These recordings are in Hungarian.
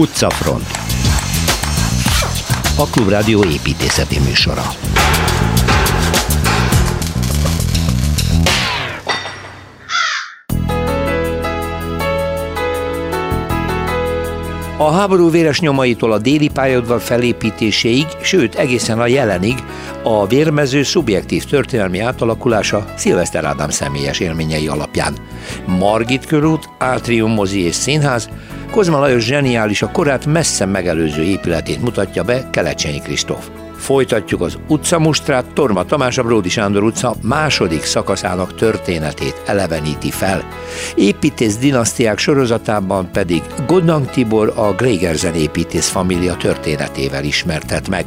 Utcafront A Klubrádió építészeti műsora A háború véres nyomaitól a déli pályaudvar felépítéséig, sőt egészen a jelenig a vérmező szubjektív történelmi átalakulása Szilveszter Ádám személyes élményei alapján. Margit körút, Átrium mozi és színház, Kozma Lajos zseniális a korát messze megelőző épületét mutatja be Kelecsényi Kristóf. Folytatjuk az utcamustrát, Torma Tamás a Bródi Sándor utca második szakaszának történetét eleveníti fel. Építész dinasztiák sorozatában pedig Godnang Tibor a Grégerzen építész família történetével ismertet meg.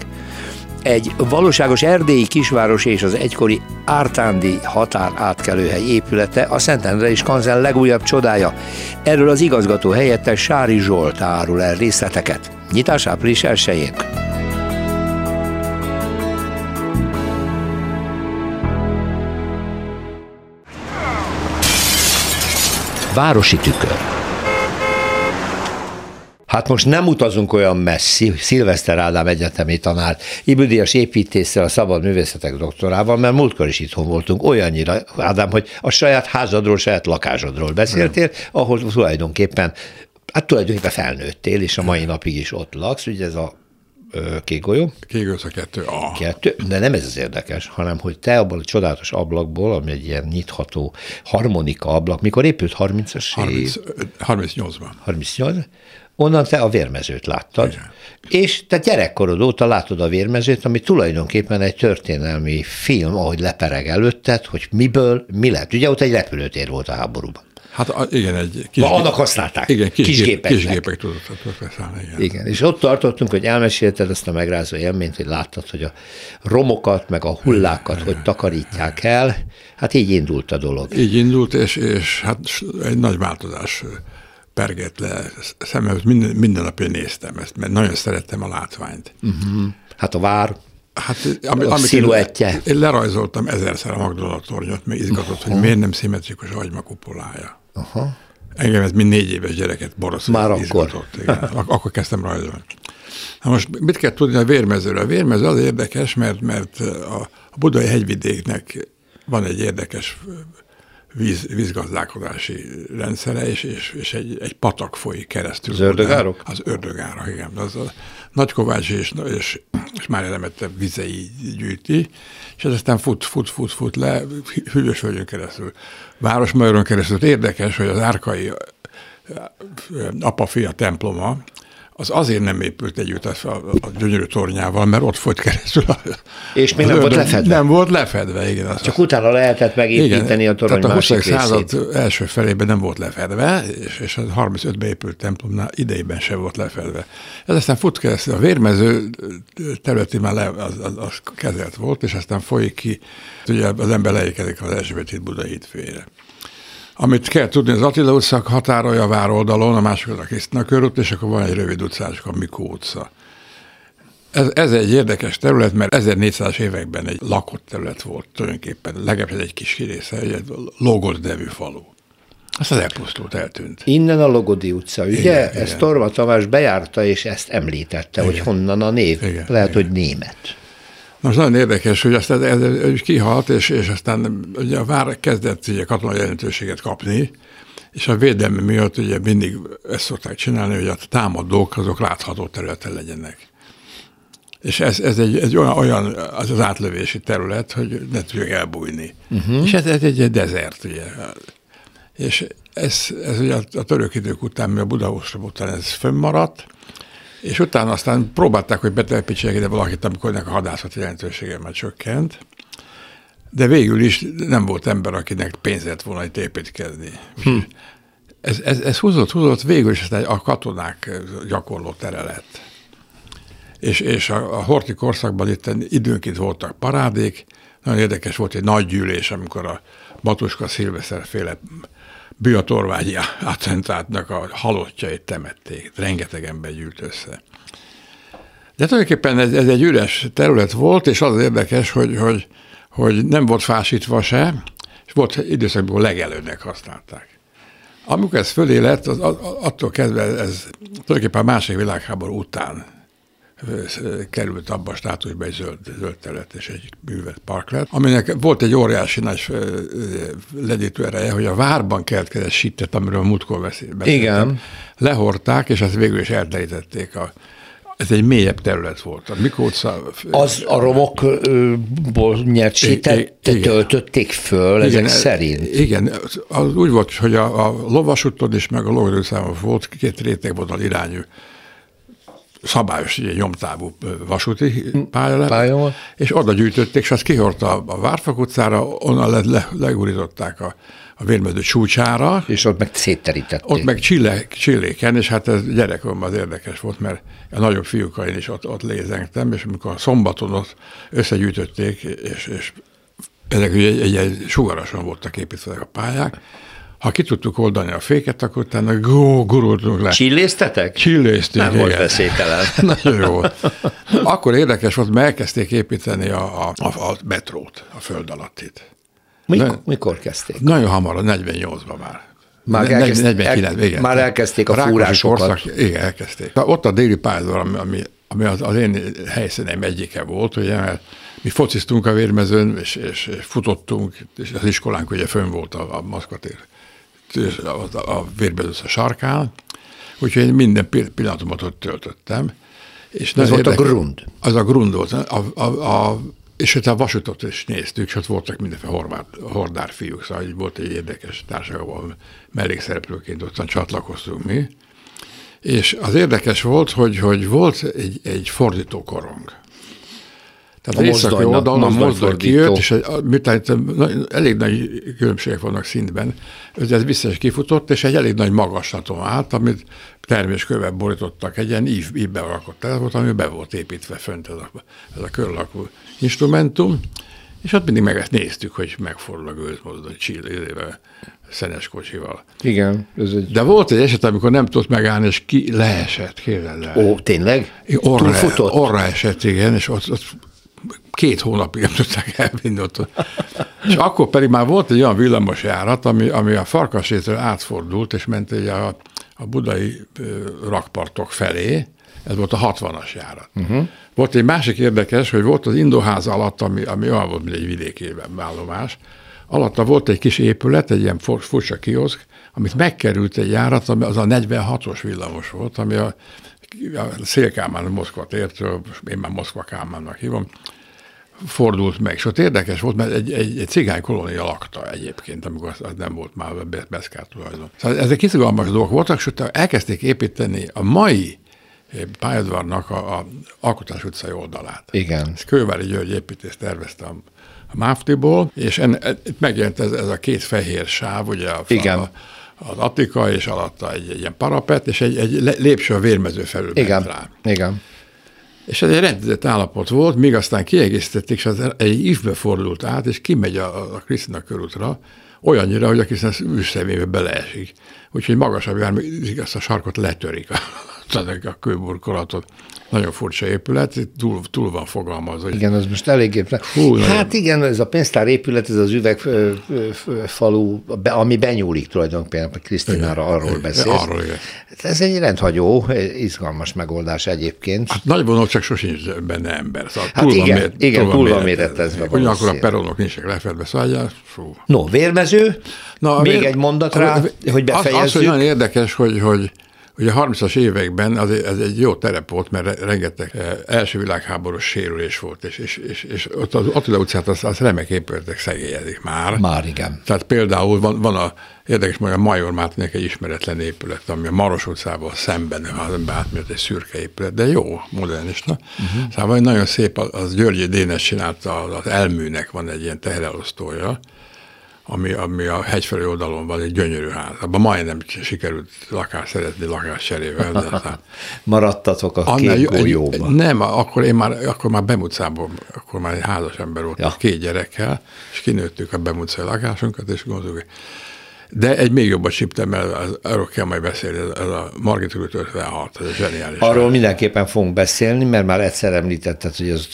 Egy valóságos erdélyi kisváros és az egykori Ártándi határ átkelőhely épülete a Szentendre és Kanzen legújabb csodája. Erről az igazgató helyettes Sári Zsolt árul el részleteket. Nyitás április 1 Városi tükör. Hát most nem utazunk olyan messzi, Szilveszter Ádám egyetemi tanár, Ibüdias építéssel, a szabad művészetek doktorával, mert múltkor is itthon voltunk, olyannyira, Ádám, hogy a saját házadról, saját lakásodról beszéltél, ahol tulajdonképpen Hát tulajdonképpen felnőttél, és a mai napig is ott laksz, ugye ez a kék golyó. Kék a kettő A. Kettő, de nem ez az érdekes, hanem hogy te abból a csodálatos ablakból, ami egy ilyen nyitható harmonika ablak, mikor épült 30-as 30, 38-ban. 38 onnan te a vérmezőt láttad, Igen. és te gyerekkorod óta látod a vérmezőt, ami tulajdonképpen egy történelmi film, ahogy lepereg előtted, hogy miből mi lett. Ugye ott egy repülőtér volt a háborúban. Hát igen, egy kis... Ma annak használták. Igen, kis, kis gépek. Kis gépek tudott beszállni, igen. igen. és ott tartottunk, hogy elmesélted ezt a megrázó élményt, hogy láttad, hogy a romokat, meg a hullákat, igen, hogy takarítják igen. el. Hát így indult a dolog. Így indult, és, és hát egy nagy változás pergett le szemem, minden, minden nap én néztem ezt, mert nagyon szerettem a látványt. Uh-huh. Hát a vár, Hát, ami, a sziluettje. Én, lerajzoltam ezerszer a Magdala tornyot, mert izgatott, uh-huh. hogy miért nem szimmetrikus a hagymakupolája. Aha. Engem ez mind négy éves gyereket boroszul. Már akkor. Igen. Ak- akkor kezdtem rajzolni. Na most mit kell tudni a vérmezőről? A vérmező az érdekes, mert, mert a, a budai hegyvidéknek van egy érdekes víz, vízgazdálkodási rendszere, és, és, és egy, egy patak folyik keresztül. Az ördögárok? Az ördögárok, igen. Az a Nagykovács és, és, és már elemette vizei gyűjti, és ez aztán fut, fut, fut, fut le, Hűvösvölgyön keresztül, Városmajoron keresztül. Érdekes, hogy az árkai apa-fia temploma, az azért nem épült együtt a, a gyönyörű tornyával, mert ott folyt keresztül. A, és még nem volt lefedve? Nem volt lefedve, igen. Az Csak az, utána lehetett megépíteni igen, a torony tehát a 20. század első felében nem volt lefedve, és, és a 35-ben épült templomnál idejében sem volt lefedve. Ez aztán fut keresztül, a vérmező területi már le, az, az, az kezelt volt, és aztán folyik ki, ugye az ember leékedik az Erzsébet híd Budai híd félre. Amit kell tudni, az Attila utca határolja a vároldalon, a másik az a Krisztina körút, és akkor van egy rövid utcások, a Mikó utca. Ez, ez egy érdekes terület, mert 1400 években egy lakott terület volt tulajdonképpen, legalábbis egy kis része, egy Logod nevű falu. Azt az elpusztult, eltűnt. Innen a Logodi utca, ugye? Igen, ezt igen. Torma Tamás bejárta, és ezt említette, igen. hogy honnan a név. Igen, Lehet, igen. hogy német. Most nagyon érdekes, hogy aztán ez, ez kihalt, és, és aztán ugye a vár kezdett ugye katonai jelentőséget kapni, és a védelme miatt ugye mindig ezt szokták csinálni, hogy a támadók azok látható területen legyenek. És ez, ez egy, egy olyan, olyan az, az átlövési terület, hogy ne tudjuk elbújni. Uh-huh. És ez, ez egy, egy dezert, ugye. És ez, ez ugye a, a török idők után, mi a Budaostrom után ez fönnmaradt, és utána aztán próbálták, hogy betelepítsenek ide valakit, amikor ennek a hadászati jelentősége már csökkent, de végül is nem volt ember, akinek pénzt lett volna itt építkezni. Hm. Ez, ez, ez húzott, húzott, végül is aztán a katonák gyakorló tere lett. És, és a, a horti korszakban itt időnként voltak parádék, nagyon érdekes volt egy nagy gyűlés, amikor a Batuska Szilveszer féle Biatorványi attentátnak a halottjait temették. Rengeteg ember gyűlt össze. De tulajdonképpen ez, ez egy üres terület volt, és az, az érdekes, hogy, hogy, hogy nem volt fásítva se, és volt időszakban legelőnek használták. Amikor ez fölé lett, az, attól kezdve ez tulajdonképpen a második világháború után került abba a státusba egy zöld, zöld terület és egy művelt park lett, aminek volt egy óriási nagy ledítő ereje, hogy a várban keletkezett sittet, amiről múltkor beszéltem. Igen. Lehorták, és ezt végül is elterítették a ez egy mélyebb terület volt. A Mikóca... Az a romokból nyert sitet töltötték föl igen, ezek szerint? Igen, az úgy volt, hogy a, a lovasúton és meg a lovagyőszámon volt két rétegvonal irányú szabályos ilyen nyomtávú vasúti pálya lett, pálya és oda gyűjtötték, és azt kihordta a Várfak utcára, onnan le, le, legurították a, a vérmező csúcsára. És ott meg szétterítették. Ott meg csille, csilléken, és hát ez gyerekom az érdekes volt, mert a nagyobb fiúkkal én is ott, ott lézengtem, és amikor a szombaton ott összegyűjtötték, és, és ezek ugye egy, egy, egy sugarason voltak építve a pályák, ha ki tudtuk oldani a féket, akkor utána gó, gurultunk le. Csilléztetek? Csilléztünk. Nem igen. volt veszélytelen. Nagyon jó. Akkor érdekes volt, mert elkezdték építeni a, a, a metrót, a föld alattit. Mikor, ne, mikor kezdték? Nagyon hamar, 48-ban már. Már, elkezd, 49, el, igen. már elkezdték a, a fúrásokat. Igen, elkezdték. Ott a déli pályadon, ami, ami, ami az, az én helyszínem egyike volt, ugye, mert mi fociztunk a vérmezőn, és, és, és futottunk, és az iskolánk ugye fönn volt a, a Maszkatér a, a vérbelősz a sarkán, úgyhogy én minden pillanatomat ott töltöttem. És Ez volt a grund? Az a grund volt. A, a, a, és ott a vasutat is néztük, és ott voltak mindenféle horvát, hordár fiúk, szóval volt egy érdekes társaság, ahol mellékszereplőként ottan csatlakoztunk mi. És az érdekes volt, hogy, hogy volt egy, egy fordítókorong. Tehát a északi oldalon a mozdony kijött, és miután elég nagy különbségek vannak szintben, ez vissza is kifutott, és egy elég nagy magaslaton állt, amit terméskövet borítottak, egy ilyen ív, ívbe rakott el volt, ami be volt építve fönt ez a, ez a körlakú instrumentum, és ott mindig meg ezt néztük, hogy megfordul a gőzmozdony csillével, szenes kocsival. Igen. Ez egy... De volt egy eset, amikor nem tudott megállni, és ki leesett, képzeld el. Ó, tényleg? Orra, orra esett, igen, és ott, ott két hónapig nem tudták elvinni ott. És akkor pedig már volt egy olyan villamos járat, ami, ami a Farkasétől átfordult, és ment egy a, a budai rakpartok felé, ez volt a 60-as járat. Uh-huh. Volt egy másik érdekes, hogy volt az Indoház alatt, ami, ami olyan volt, mint egy vidékében állomás, alatta volt egy kis épület, egy ilyen furcsa kioszk, amit megkerült egy járat, ami az a 46-os villamos volt, ami a, a Szélkámán Moszkva tértől, én már Moszkva Kálmánnak hívom, fordult meg. És ott érdekes volt, mert egy, egy, egy cigány kolónia lakta egyébként, amikor az, az nem volt már Beszkár tulajdon. Szóval ezek izgalmas dolgok voltak, és utána elkezdték építeni a mai pályadvarnak a, a Alkotás utcai oldalát. Igen. Ez Kővári György építész tervezte a, a Máftiból, és en, en, megjelent ez, ez a két fehér sáv, ugye a, Igen. a, az Attika, és alatta egy, egy ilyen parapet, és egy, egy lépső a vérmező felül Igen. rá. Igen. És ez egy rendezett állapot volt, míg aztán kiegészítették, és az egy ívbe fordult át, és kimegy a, a Krisztina körútra, olyannyira, hogy a Krisztina űrszemébe beleesik. Úgyhogy magasabb jár, azt a sarkot letörik a, a kőburkolatot. Nagyon furcsa épület, túl, túl van fogalmazva. Igen, az most eléggé... Hú, hát nagyon... igen, ez a pénztár épület, ez az üvegfalu, ami benyúlik tulajdonképpen, Krisztinára arról beszél. Arról, igen. Hát ez egy rendhagyó, izgalmas megoldás egyébként. Hát nagy vonal csak sosincs benne ember. Szóval hát túl igen, van, igen, túl van méretezve. Ugyanakkor a peronok nincsenek lefedve, szóval fú. No, vérmező, Na, még vér... egy mondat rá, hogy befejezzük. Az, az, hogy nagyon érdekes, hogy, hogy Ugye a 30-as években az, ez egy jó terep volt, mert rengeteg eh, első világháborús sérülés volt, és, és, és, és ott az Attila utcát az, az remek épületek szegélyezik már. Már igen. Tehát például van, van a érdekes hogy a Major Mátének egy ismeretlen épület, ami a Maros utcával szemben az ember átmért egy szürke épület, de jó, modernista. Uh-huh. Szóval nagyon szép, az Györgyi Dénes csinálta, az elműnek van egy ilyen teherelosztója, ami, ami a hegyfelé oldalon van, egy gyönyörű ház. Abban majdnem sikerült lakás szeretni lakás cserével. De aztán Maradtatok a két golyóban. Nem, akkor én már, akkor már Bemucában, akkor már egy házas ember volt, ja. két gyerekkel, és kinőttük a Bemucai lakásunkat, és gondoltuk, De egy még jobbat csíptem, mert arról kell majd beszélni, ez a Margit körül 56, ez zseniális. Arról mindenképpen fogunk beszélni, mert már egyszer említetted, hogy az,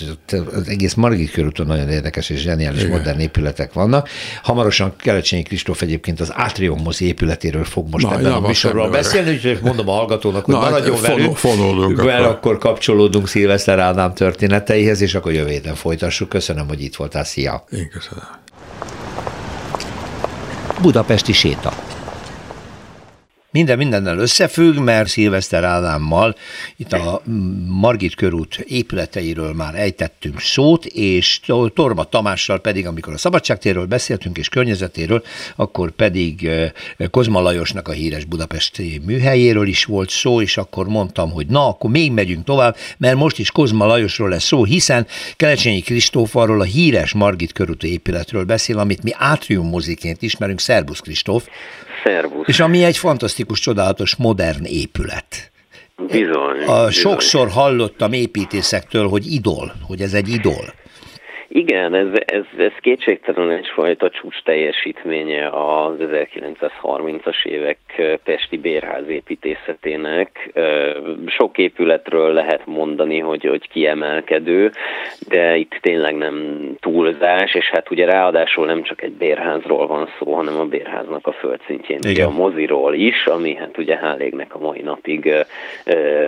az egész Margit körúton nagyon érdekes és zseniális Igen. modern épületek vannak. Hamarosan Kelecsényi Kristóf egyébként az Atrium mozi épületéről fog most Na, ebben a műsorról beszélni, úgyhogy mondom a hallgatónak, hogy Na, maradjon velünk, fonolunk, akkor. akkor kapcsolódunk Szilveszter Ádám történeteihez, és akkor jövő héten folytassuk. Köszönöm, hogy itt voltál. Szia! Én köszönöm. Budapesti séta. Minden mindennel összefügg, mert Szilveszter Ádámmal itt a Margit körút épületeiről már ejtettünk szót, és Torma Tamással pedig, amikor a Szabadságtérről beszéltünk és környezetéről, akkor pedig Kozma Lajosnak a híres budapesti műhelyéről is volt szó, és akkor mondtam, hogy na, akkor még megyünk tovább, mert most is Kozma Lajosról lesz szó, hiszen Kelecsényi Kristóf arról a híres Margit körúti épületről beszél, amit mi átrium moziként ismerünk. Szerbusz Kristóf! Szervusz. És ami egy fantasztikus, csodálatos, modern épület. Bizony. A, bizony. Sokszor hallottam építészektől, hogy idol, hogy ez egy idol. Igen, ez, ez, ez kétségtelenül egyfajta csúcs teljesítménye az 1930-as évek Pesti bérház építészetének. Sok épületről lehet mondani, hogy, hogy kiemelkedő, de itt tényleg nem túlzás, és hát ugye ráadásul nem csak egy bérházról van szó, hanem a bérháznak a földszintjén, Igen. a moziról is, ami hát ugye hálégnek a mai napig,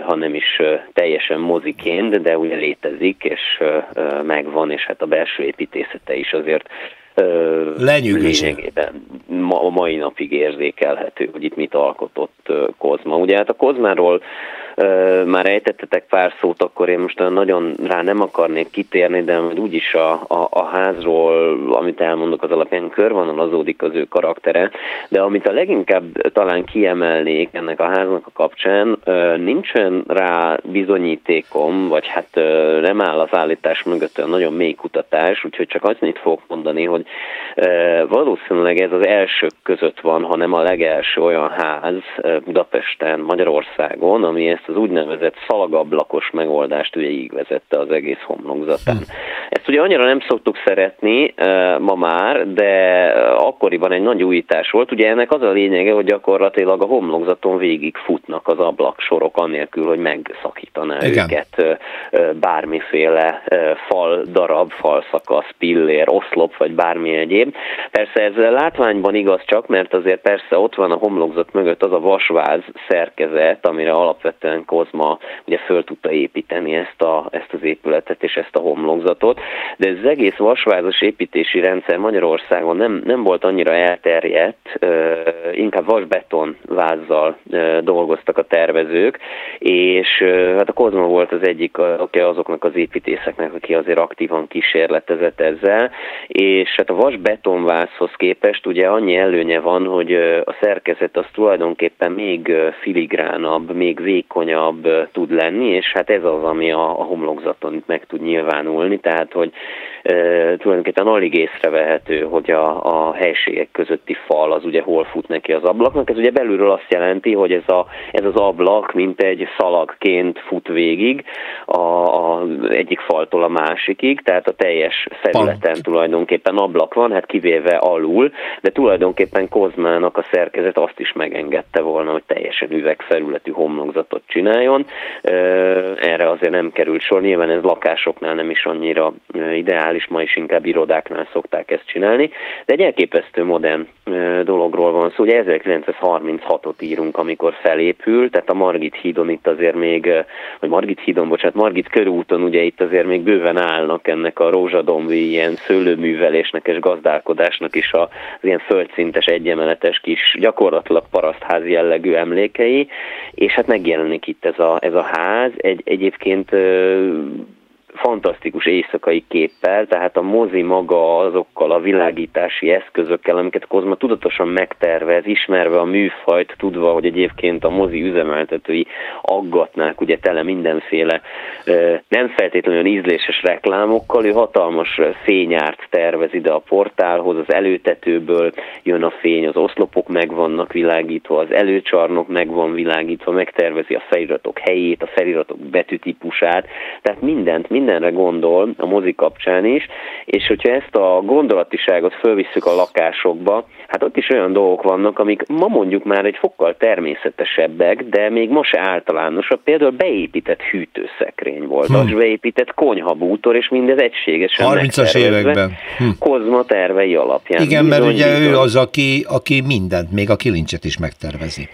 ha nem is teljesen moziként, de ugye létezik, és megvan, és hát a belső építészete is azért lényegében ma, a mai napig érzékelhető, hogy itt mit alkotott Kozma. Ugye hát a Kozmáról már ejtettetek pár szót, akkor én most nagyon rá nem akarnék kitérni, de úgyis a, a, a házról, amit elmondok az alapján, körvonalazódik az ő karaktere, de amit a leginkább talán kiemelnék ennek a háznak a kapcsán, nincsen rá bizonyítékom, vagy hát nem áll az állítás mögött olyan nagyon mély kutatás, úgyhogy csak annyit fogok mondani, hogy valószínűleg ez az elsők között van, hanem a legelső olyan ház Budapesten, Magyarországon, ami ezt az úgynevezett szalagablakos megoldást ugye vezette az egész homlokzatán. Hm. Ezt ugye annyira nem szoktuk szeretni ma már, de akkoriban egy nagy újítás volt. Ugye ennek az a lényege, hogy gyakorlatilag a homlokzaton végig futnak az ablaksorok, anélkül, hogy megszakítaná Igen. őket bármiféle fal darab, falszakasz, pillér, oszlop, vagy bármi egyéb. Persze ez látványban igaz csak, mert azért persze ott van a homlokzat mögött az a vasváz szerkezet, amire alapvetően Kozma ugye föl tudta építeni ezt, a, ezt az épületet és ezt a homlokzatot, de ez az egész vasvázas építési rendszer Magyarországon nem, nem volt annyira elterjedt, inkább vasbeton vázzal dolgoztak a tervezők, és hát a Kozma volt az egyik azoknak az építészeknek, aki azért aktívan kísérletezett ezzel, és hát a vasbetonvázhoz képest ugye annyi előnye van, hogy a szerkezet az tulajdonképpen még filigránabb, még vékony hatékonyabb tud lenni, és hát ez az, ami a, a homlokzaton meg tud nyilvánulni, tehát hogy e, tulajdonképpen alig észrevehető, hogy a, a helységek közötti fal az ugye hol fut neki az ablaknak. Ez ugye belülről azt jelenti, hogy ez, a, ez az ablak mint egy szalagként fut végig a, a egyik faltól a másikig, tehát a teljes felületen tulajdonképpen ablak van, hát kivéve alul, de tulajdonképpen Kozmának a szerkezet azt is megengedte volna, hogy teljesen üvegfelületű homlokzatot csináljon. Erre azért nem került sor. Nyilván ez lakásoknál nem is annyira ideális, ma is inkább irodáknál szokták ezt csinálni, de egy elképesztő modern dologról van szó. Ugye 1936-ot írunk, amikor felépül, tehát a Margit hídon itt azért még, vagy Margit hídon, bocsánat, Margit körúton ugye itt azért még bőven állnak ennek a rózsadombi ilyen szőlőművelésnek és gazdálkodásnak is az ilyen földszintes egyemeletes kis gyakorlatilag parasztházi jellegű emlékei, és hát megjelenik itt ez a, ez a ház, egy, egyébként fantasztikus éjszakai képpel, tehát a mozi maga azokkal a világítási eszközökkel, amiket Kozma tudatosan megtervez, ismerve a műfajt, tudva, hogy egyébként a mozi üzemeltetői aggatnák ugye tele mindenféle nem feltétlenül ízléses reklámokkal, ő hatalmas fényárt tervez ide a portálhoz, az előtetőből jön a fény, az oszlopok meg vannak világítva, az előcsarnok meg van világítva, megtervezi a feliratok helyét, a feliratok betűtípusát, tehát mindent, mindent mindenre gondol a mozi kapcsán is, és hogyha ezt a gondolatiságot fölvisszük a lakásokba, hát ott is olyan dolgok vannak, amik ma mondjuk már egy fokkal természetesebbek, de még ma se általánosabb. Például beépített hűtőszekrény volt, hm. az beépített konyhabútor, és mindez egységesen 30-as években. Hm. Kozma tervei alapján. Igen, mert ugye ő az, aki, aki mindent, még a kilincset is megtervezi.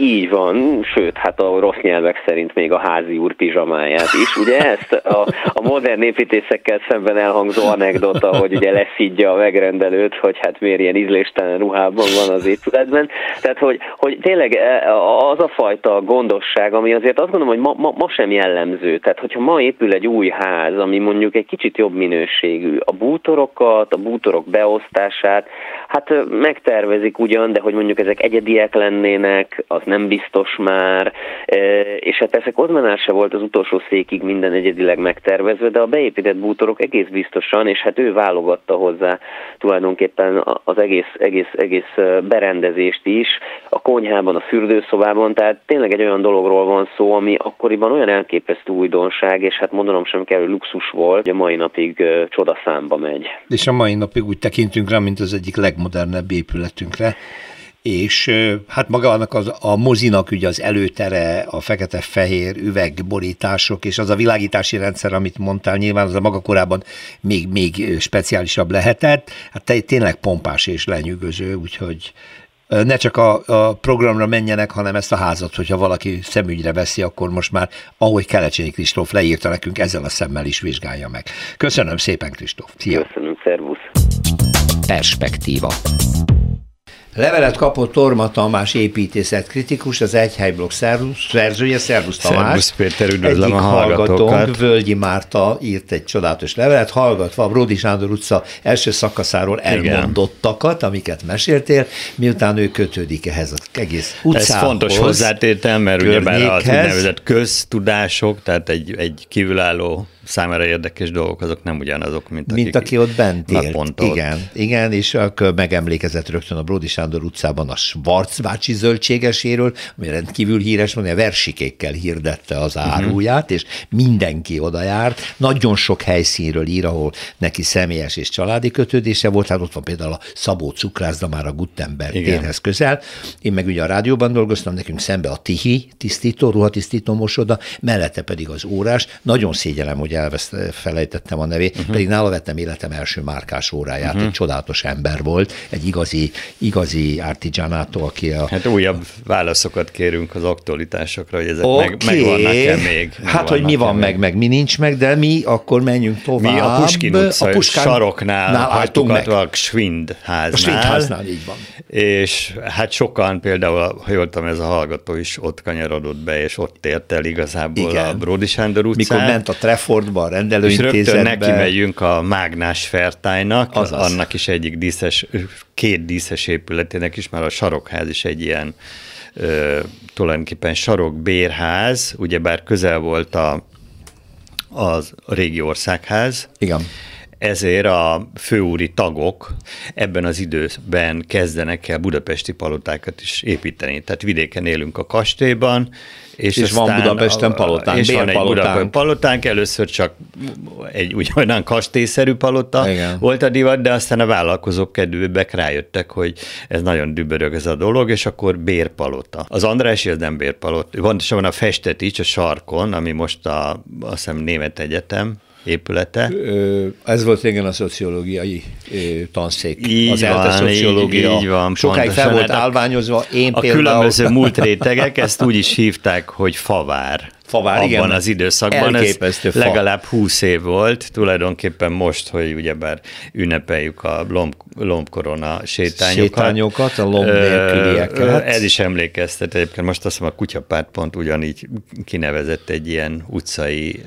Így van, sőt, hát a rossz nyelvek szerint még a házi úr pizsamáját is. Ugye ezt a, a modern építészekkel szemben elhangzó anekdota, hogy ugye leszídja a megrendelőt, hogy hát miért ilyen ízléstelen ruhában van az épületben. Tehát, hogy, hogy tényleg e, az a fajta gondosság, ami azért azt gondolom, hogy ma, ma, ma sem jellemző. Tehát, hogyha ma épül egy új ház, ami mondjuk egy kicsit jobb minőségű, a bútorokat, a bútorok beosztását, hát megtervezik ugyan, de hogy mondjuk ezek egyediek lennének, az nem biztos már, e, és hát persze Kozmanál se volt az utolsó székig minden egyedileg megtervezve, de a beépített bútorok egész biztosan, és hát ő válogatta hozzá tulajdonképpen az egész, egész, egész e, berendezést is, a konyhában, a fürdőszobában, tehát tényleg egy olyan dologról van szó, ami akkoriban olyan elképesztő újdonság, és hát mondanom sem kell, hogy luxus volt, hogy a mai napig e, csodaszámba megy. És a mai napig úgy tekintünk rá, mint az egyik legmodernebb épületünkre és hát magának az, a mozinak ugye az előtere, a fekete-fehér üvegborítások, és az a világítási rendszer, amit mondtál, nyilván az a maga korában még, még speciálisabb lehetett, hát tényleg pompás és lenyűgöző, úgyhogy ne csak a, a programra menjenek, hanem ezt a házat, hogyha valaki szemügyre veszi, akkor most már, ahogy Kelecsényi Kristóf leírta nekünk, ezzel a szemmel is vizsgálja meg. Köszönöm szépen, Kristóf. Szia! Köszönöm, szervusz! Perspektíva. Levelet kapott Torma Tamás építészetkritikus, az Egyhelyblokk szerzője, Szervusz Tamás. Szervusz Péter, üdvözlöm Egyik a hallgatókat. Völgyi Márta írt egy csodálatos levelet, hallgatva a Bródi Sándor utca első szakaszáról elmondottakat, amiket meséltél, miután ő kötődik ehhez az egész utcához. Ez fontos hozzátétel, mert ugyebár az úgynevezett köztudások, tehát egy, egy kívülálló számára érdekes dolgok, azok nem ugyanazok, mint, mint aki ott bent élt. Igen, ott. igen, és akkor megemlékezett rögtön a Bródi Sándor utcában a Schwarzbácsi zöldségeséről, ami rendkívül híres van, a versikékkel hirdette az mhm. áruját, uh-huh. és mindenki oda járt. Nagyon sok helyszínről ír, ahol neki személyes és családi kötődése volt, hát ott van például a Szabó cukrászda már a Gutenberg térhez közel. Én meg ugye a rádióban dolgoztam, nekünk szembe a Tihi tisztító, ruhatisztító mosoda, mellette pedig az órás. Nagyon szégyelem, hogy elfelejtettem a nevét, uh-huh. pedig nála vettem életem első márkás óráját, uh-huh. egy csodálatos ember volt, egy igazi, igazi artigianato, aki a... Hát újabb válaszokat kérünk az aktualitásokra, hogy ezek okay. meg, megvannak-e még. Meg hát, hogy mi van meg, meg, mi nincs meg, de mi akkor menjünk tovább. Mi a Puskin utca a Puskán... saroknál hagytuk meg. a Schwind háznál. A Schwind háznál, így van. És hát sokan például, ha jól tudom, ez a hallgató is ott kanyarodott be, és ott ért el igazából Igen. a Bródi Sándor utcán. Mikor ment a Trefford boltba, a rendelőintézetbe. És rögtön neki megyünk a Mágnás Fertájnak, Azaz. annak is egyik díszes, két díszes épületének is, mert a sarokház is egy ilyen ö, tulajdonképpen sarokbérház, ugyebár közel volt a, az régi országház. Igen ezért a főúri tagok ebben az időben kezdenek el budapesti palotákat is építeni. Tehát vidéken élünk a kastélyban, és, és van Budapesten palotánk, És van egy Budapesten palotánk, először csak egy ugyanolyan kastélyszerű palota Igen. volt a divat, de aztán a vállalkozók kedvűbbek rájöttek, hogy ez nagyon dübörög ez a dolog, és akkor bérpalota. Az Andrási az nem bérpalota, van a Festetics a sarkon, ami most a, azt hiszem Német Egyetem, épülete. Ez volt régen a szociológiai tanszék. Így az van, szociológia. Így, így van. Sokáig fel volt hát állványozva. Én a például... különböző múlt rétegek ezt úgy is hívták, hogy favár. Favár, abban igen. az időszakban. Ez fa. legalább húsz év volt, tulajdonképpen most, hogy ugyebár ünnepeljük a lomb, lombkorona sétányokat. Sétányokat, a lomb nélkülieket. Ez is emlékeztet, egyébként most azt hiszem a kutyapárt pont ugyanígy kinevezett egy ilyen utcai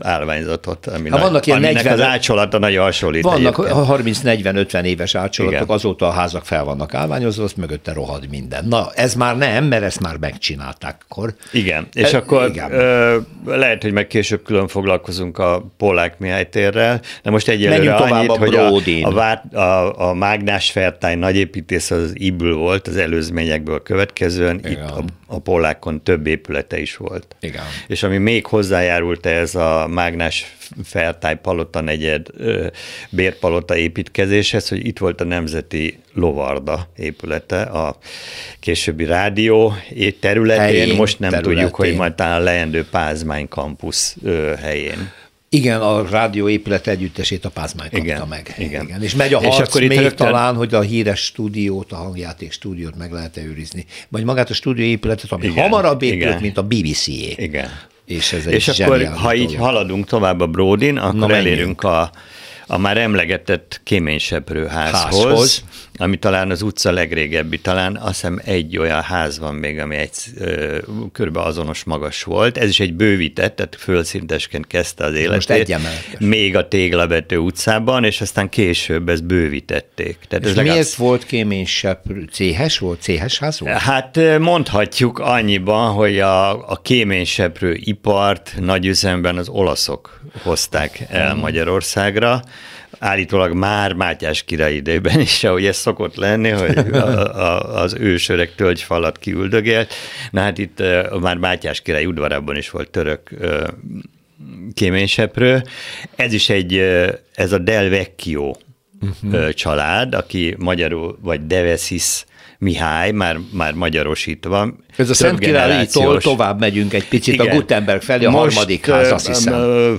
állványzatot, ami hát vannak ilyen aminek 40, az ácsolata nagyon hasonlít. Vannak 30-40-50 éves ácsolatok, Igen. azóta a házak fel vannak állványozva, azt mögötte rohad minden. Na, ez már nem, mert ezt már megcsinálták akkor. Igen, és e, akkor igen. Ö, lehet, hogy meg később külön foglalkozunk a Polák Mihály térrel, de most egyelőre annyit, a hogy a, a, a, a Mágnás Fertály nagyépítész az Ibül volt, az előzményekből következően, igen. itt a, a Polákon több épülete is volt. Igen. És ami még hozzájárult ez a Mágnás Fertály palota negyed bérpalota építkezéshez, hogy itt volt a Nemzeti Lovarda épülete, a későbbi rádió területén, helyén, most nem területén. tudjuk, hogy majd talán a leendő Pázmány kampusz helyén. Igen, a rádió épület együttesét a Pázmány kapta igen, meg. Igen. igen. És megy a harc és akkor még rögtön... talán, hogy a híres stúdiót, a hangjáték stúdiót meg lehet őrizni. Vagy magát a stúdió épületet, ami igen, hamarabb épült, igen. mint a BBC-é. Igen. És, ez egy és akkor, ha így haladunk tovább a Bródin, akkor Na, elérünk a a már emlegetett kéményseprő házhoz, házhoz, ami talán az utca legrégebbi, talán azt hiszem egy olyan ház van még, ami egy kb. azonos magas volt. Ez is egy bővített, tehát fölszintesként kezdte az életét. Most Még a Téglavető utcában, és aztán később ezt bővítették. Tehát és ez miért legalább... volt kéményseprő? Céhes volt? Céhes ház volt? Hát mondhatjuk annyiban, hogy a, a kéményseprő ipart nagy üzemben az olaszok hozták el hmm. Magyarországra, állítólag már Mátyás király idejében is, ahogy ez szokott lenni, hogy a, a, az ősöreg tölgyfalat kiüldögélt. Na hát itt már Mátyás király udvarában is volt török kéményseprő. Ez is egy, ez a Del Vecchio uh-huh. család, aki magyarul, vagy Devesis Mihály, már, már magyarosítva. Ez a Szent Királytól tovább megyünk egy picit Igen. a Gutenberg felé, a Most, harmadik ház, azt hiszem.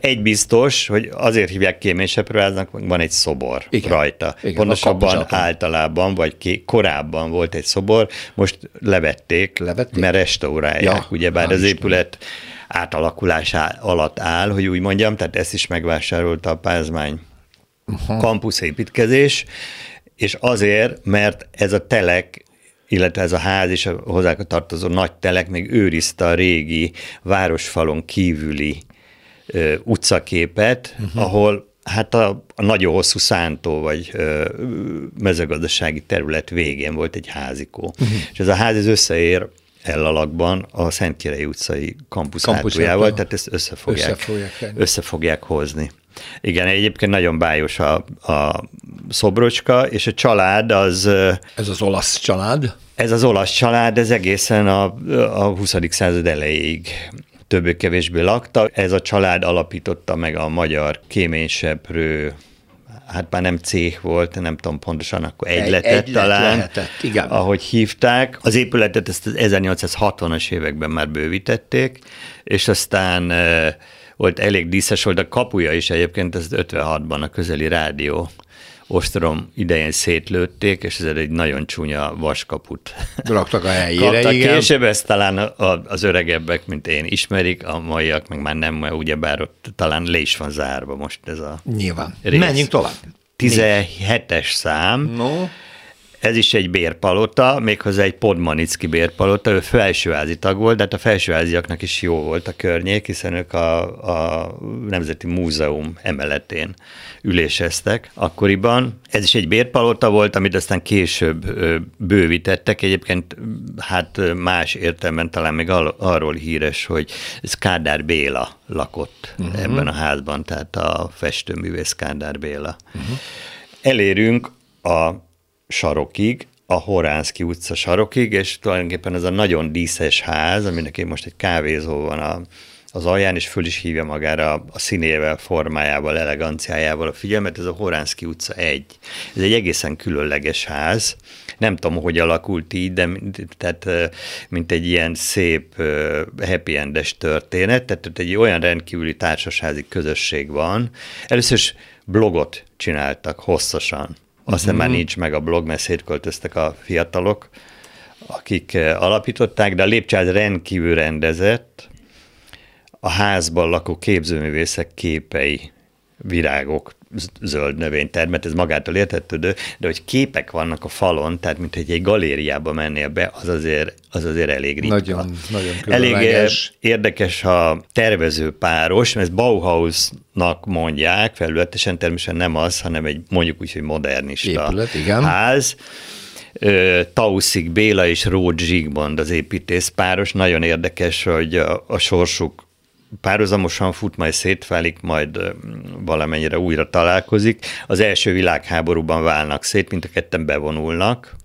Egy biztos, hogy azért hívják kéményseprőháznak, van egy szobor Igen. rajta. Igen, Pontosabban általában, vagy ké, korábban volt egy szobor, most levették, levették? mert restaurálják. Ja, ugyebár az épület átalakulás alatt áll, hogy úgy mondjam, tehát ezt is megvásárolta a Pázmány uh-huh. kampusz építkezés, és azért, mert ez a telek illetve ez a ház és a hozzá tartozó nagy telek még őrizte a régi városfalon kívüli ö, utcaképet, uh-huh. ahol hát a, a nagyon hosszú szántó vagy ö, mezőgazdasági terület végén volt egy házikó. Uh-huh. És ez a ház ez összeér Ellalakban a Szentkirei utcai kampusz, kampusz hátujával, tehát ezt össze fogják, össze fogják, össze fogják hozni. Igen, egyébként nagyon bájos a, a szobrocska, és a család az... Ez az olasz család? Ez az olasz család, ez egészen a, a 20. század elejéig többé-kevésbé lakta. Ez a család alapította meg a magyar kéményseprő hát már nem cég volt, nem tudom pontosan, akkor egyletet egy talán, lehetett, igen. ahogy hívták. Az épületet ezt az 1860-as években már bővítették, és aztán volt elég díszes volt, a kapuja is egyébként, ez 56-ban a közeli rádió ostrom idején szétlőtték, és ez egy nagyon csúnya vaskaput. Raktak a helyére, Kaptak igen. Később ezt talán az öregebbek, mint én ismerik, a maiak meg már nem, ugyebár ott talán le is van zárva most ez a Nyilván. Rész. Menjünk tovább. 17-es szám. No. Ez is egy bérpalota, méghozzá egy Podmanicki bérpalota, ő felsőházi tag volt, de hát a felsőháziaknak is jó volt a környék, hiszen ők a, a Nemzeti Múzeum emeletén üléseztek akkoriban. Ez is egy bérpalota volt, amit aztán később bővítettek. Egyébként hát más értelemben talán még arról híres, hogy ez Kádár Béla lakott uh-huh. ebben a házban, tehát a festőművész Kádár Béla. Uh-huh. Elérünk a sarokig, a Horánszki utca sarokig, és tulajdonképpen ez a nagyon díszes ház, aminek én most egy kávézó van a, az alján, és föl is hívja magára a, színével, formájával, eleganciájával a figyelmet, ez a Horánszki utca egy. Ez egy egészen különleges ház, nem tudom, hogy alakult így, de tehát, mint egy ilyen szép happy endes történet, tehát egy olyan rendkívüli társasházi közösség van. Először is blogot csináltak hosszasan aztán uh-huh. már nincs meg a blog, mert szétköltöztek a fiatalok, akik eh, alapították, de a lépcsőház rendkívül rendezett, a házban lakó képzőművészek képei, virágok, zöld növénytermet, ez magától értetődő, de hogy képek vannak a falon, tehát mint hogy egy galériába mennél be, az azért, az azért elég ritka. Nagyon, nagyon Elég eh, érdekes a tervező páros, mert ezt Bauhausnak mondják, felületesen természetesen nem az, hanem egy mondjuk úgy, hogy modernista Épület, igen. ház. Tauszik Béla és Ród Zsigmond az építészpáros. Nagyon érdekes, hogy a, a sorsuk párhuzamosan fut, majd szétválik, majd valamennyire újra találkozik. Az első világháborúban válnak szét, mint a ketten bevonulnak,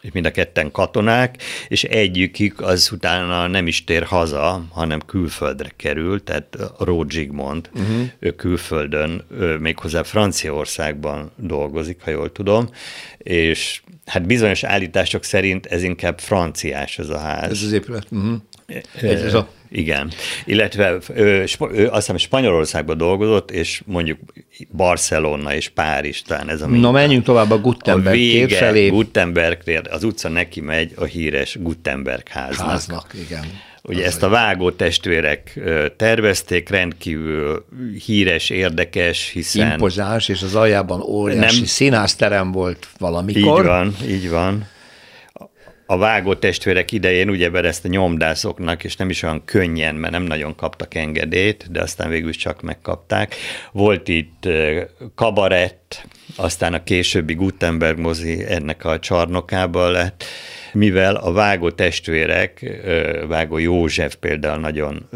és mind a ketten katonák, és egyikük az utána nem is tér haza, hanem külföldre kerül, tehát Ród Zsigmond, uh-huh. ő külföldön, ő méghozzá Franciaországban dolgozik, ha jól tudom, és hát bizonyos állítások szerint ez inkább franciás ez a ház. Ez az épület. Uh-huh. Ez a... Igen. Illetve ő, ő azt hiszem Spanyolországban dolgozott, és mondjuk Barcelona és Párizs, talán ez a Na menjünk tovább a Gutenberg a vége, felé. Gutenberg tér, az utca neki megy a híres Gutenberg háznak. Háznak, igen. Ugye az ezt a vágó testvérek tervezték, rendkívül híres, érdekes, hiszen... Impozáns, és az aljában óriási nem... színászterem volt valamikor. Így van, így van a vágó testvérek idején ugye ezt a nyomdászoknak, és nem is olyan könnyen, mert nem nagyon kaptak engedélyt, de aztán végül csak megkapták. Volt itt kabarett, aztán a későbbi Gutenberg mozi ennek a csarnokában lett, mivel a vágó testvérek, vágó József például nagyon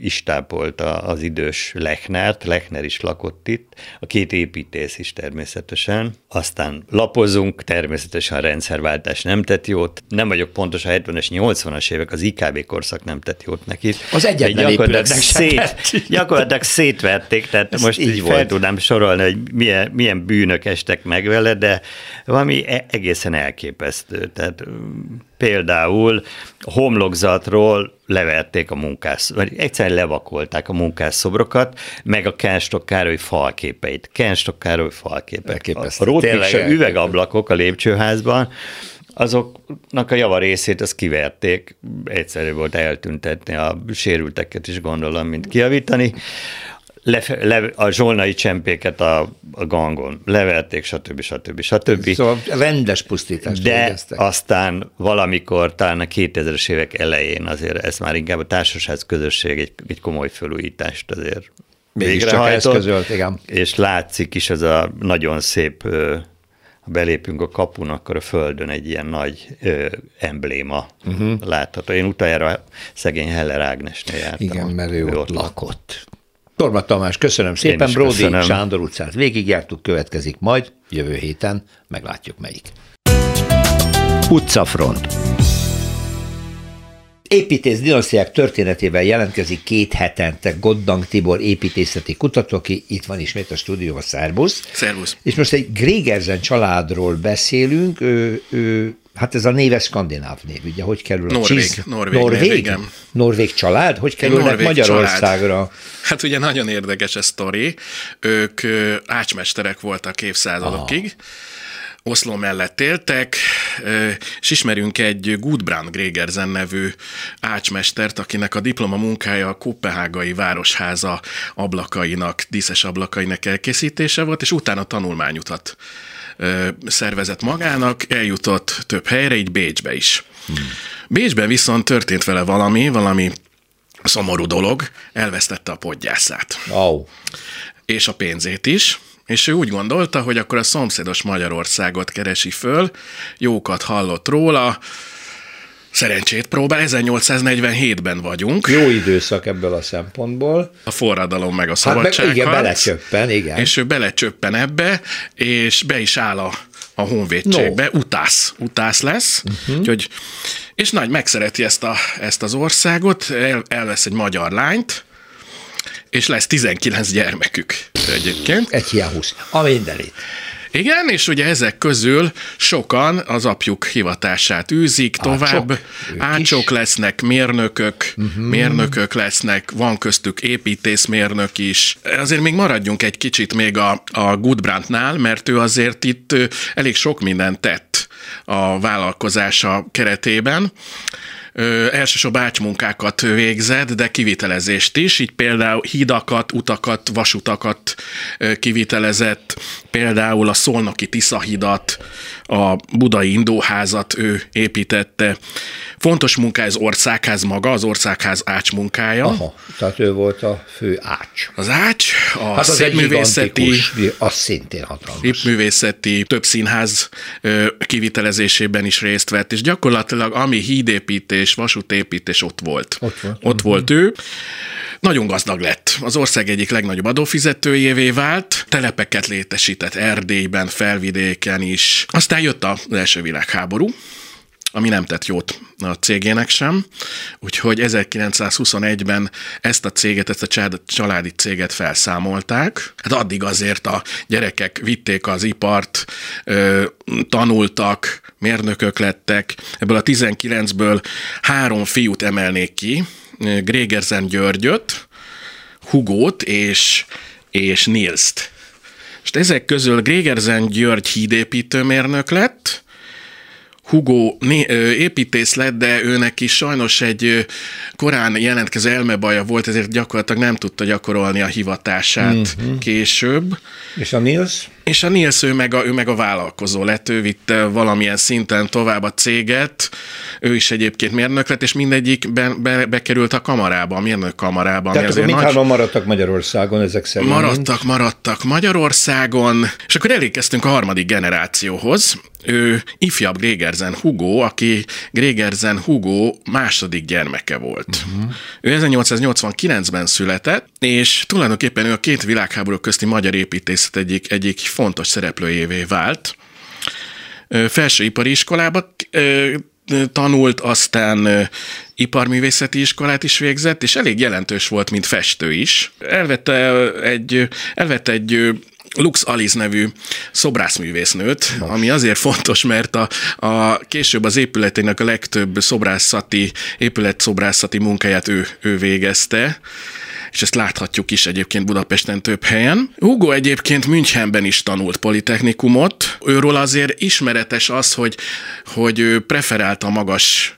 istápolta az idős Lechnert, Lechner is lakott itt, a két építész is természetesen. Aztán lapozunk, természetesen a rendszerváltás nem tett jót. Nem vagyok pontos, a 70-es, 80-as évek, az IKB korszak nem tett jót neki. Az egyetlen gyakorlatilag, szét, gyakorlatilag szétverték, tehát Ez most így, így fel tudnám sorolni, hogy milyen, milyen bűnök estek meg vele, de valami e- egészen elképesztő. Tehát például homlokzatról leverték a munkás, vagy egyszerűen levakolták a munkásszobrokat, meg a Kenstok Károly falképeit. Kenstok Károly falképek. A, a Rótmiksa üvegablakok a lépcsőházban, azoknak a java részét azt kiverték, egyszerű volt eltüntetni a sérülteket is gondolom, mint kiavítani le, le, a zsolnai csempéket a, a gangon, leverték, stb. stb. stb. Szóval rendes pusztítást De végeztek. aztán valamikor, talán a 2000-es évek elején azért ez már inkább a társaság közösség egy, egy komoly felújítást azért végrehajtott. igen. És látszik is ez a nagyon szép ha belépünk a kapun, akkor a földön egy ilyen nagy ö, embléma uh-huh. látható. Én utoljára szegény Heller Ágnesnél jártam. Igen, mert ő, ő ott lakott. Torma Tamás, köszönöm szépen. Brody köszönöm. Sándor utcát végigjártuk, következik majd jövő héten, meglátjuk melyik. Utcafront. Építész dinasztiák történetével jelentkezik két hetente Goddang Tibor építészeti kutató, aki itt van ismét a stúdióban, szervusz. Szervusz. És most egy Grégerzen családról beszélünk, ő, ő Hát ez a néve skandináv név, ugye, hogy kerül a Norvég, Csiz... Norvég, Norvég, név, igen. Norvég család? Hogy kerülnek Norvég Magyarországra? Család. Hát ugye nagyon érdekes ez sztori. Ők ácsmesterek voltak évszázadokig. Ah. Oszló mellett éltek, és ismerünk egy Gudbrand Gregersen nevű ácsmestert, akinek a diploma munkája a Kopenhágai Városháza ablakainak, díszes ablakainak elkészítése volt, és utána tanulmányutat szervezett magának, eljutott több helyre, így Bécsbe is. Hmm. Bécsben viszont történt vele valami, valami szomorú dolog, elvesztette a podgyászát. Oh. És a pénzét is, és ő úgy gondolta, hogy akkor a szomszédos Magyarországot keresi föl, jókat hallott róla, Szerencsét próbál, 1847-ben vagyunk. Jó időszak ebből a szempontból. A forradalom meg a szabadság. Hát meg, igen, belecsöppen, igen. És ő belecsöppen ebbe, és be is áll a, a honvédségbe, no. utász, utász lesz, uh-huh. úgyhogy, és nagy megszereti ezt, a, ezt az országot, el, elvesz egy magyar lányt, és lesz 19 gyermekük egyébként. Egy 20. A mindenit. Igen, és ugye ezek közül sokan az apjuk hivatását űzik tovább. Ácsok, Ácsok lesznek, mérnökök, uh-huh. mérnökök lesznek, van köztük építészmérnök is. Azért még maradjunk egy kicsit még a, a Gudbrandnál, mert ő azért itt elég sok mindent tett a vállalkozása keretében ö, elsősorban ácsmunkákat végzett, de kivitelezést is, így például hídakat, utakat, vasutakat ö, kivitelezett, például a Szolnoki Tiszahidat, a budai indóházat ő építette. Fontos munka ez országház maga, az országház ács munkája. Aha, tehát ő volt a fő ács. Az ács, a hát az szépművészeti, az szintén hatalmas. Szépművészeti, több színház kivitelezésében is részt vett, és gyakorlatilag ami hídépítés, vasútépítés ott volt. Ott volt, ott volt ő. Nagyon gazdag lett. Az ország egyik legnagyobb adófizetőjévé vált, telepeket létesített Erdélyben, felvidéken is. Aztán jött az első világháború, ami nem tett jót a cégének sem, úgyhogy 1921-ben ezt a céget, ezt a családi céget felszámolták. Hát addig azért a gyerekek vitték az ipart, tanultak, mérnökök lettek. Ebből a 19-ből három fiút emelnék ki, Grégerzen Györgyöt, Hugót és, és Nilst. És ezek közül Grégerzen György hídépítőmérnök lett, Hugo építész lett, de őnek is sajnos egy korán jelentkező elmebaja volt, ezért gyakorlatilag nem tudta gyakorolni a hivatását mm-hmm. később. És a Nils? És a Nils, ő meg a, ő meg a vállalkozó lett, ő vitte valamilyen szinten tovább a céget, ő is egyébként mérnök lett, és mindegyik be, be, bekerült a kamarába, a mérnök kamarába. Tehát akkor mindhárman nagy... maradtak Magyarországon ezek szerint? Maradtak, maradtak Magyarországon, és akkor elérkeztünk a harmadik generációhoz. Ő ifjabb Grégerzen Hugo, aki Grégerzen Hugo második gyermeke volt. Uh-huh. Ő 1889-ben született, és tulajdonképpen ő a két világháború közti magyar építészet egyik, egyik fontos szereplőjévé vált. Felsőipari iskolába tanult, aztán iparművészeti iskolát is végzett, és elég jelentős volt, mint festő is. Elvette egy, elvette egy Lux Alice nevű szobrászművésznőt, ami azért fontos, mert a, a később az épületének a legtöbb szobrászati, épületszobrászati munkáját ő, ő végezte és ezt láthatjuk is egyébként Budapesten több helyen. Hugo egyébként Münchenben is tanult politechnikumot. Őről azért ismeretes az, hogy, hogy ő preferálta magas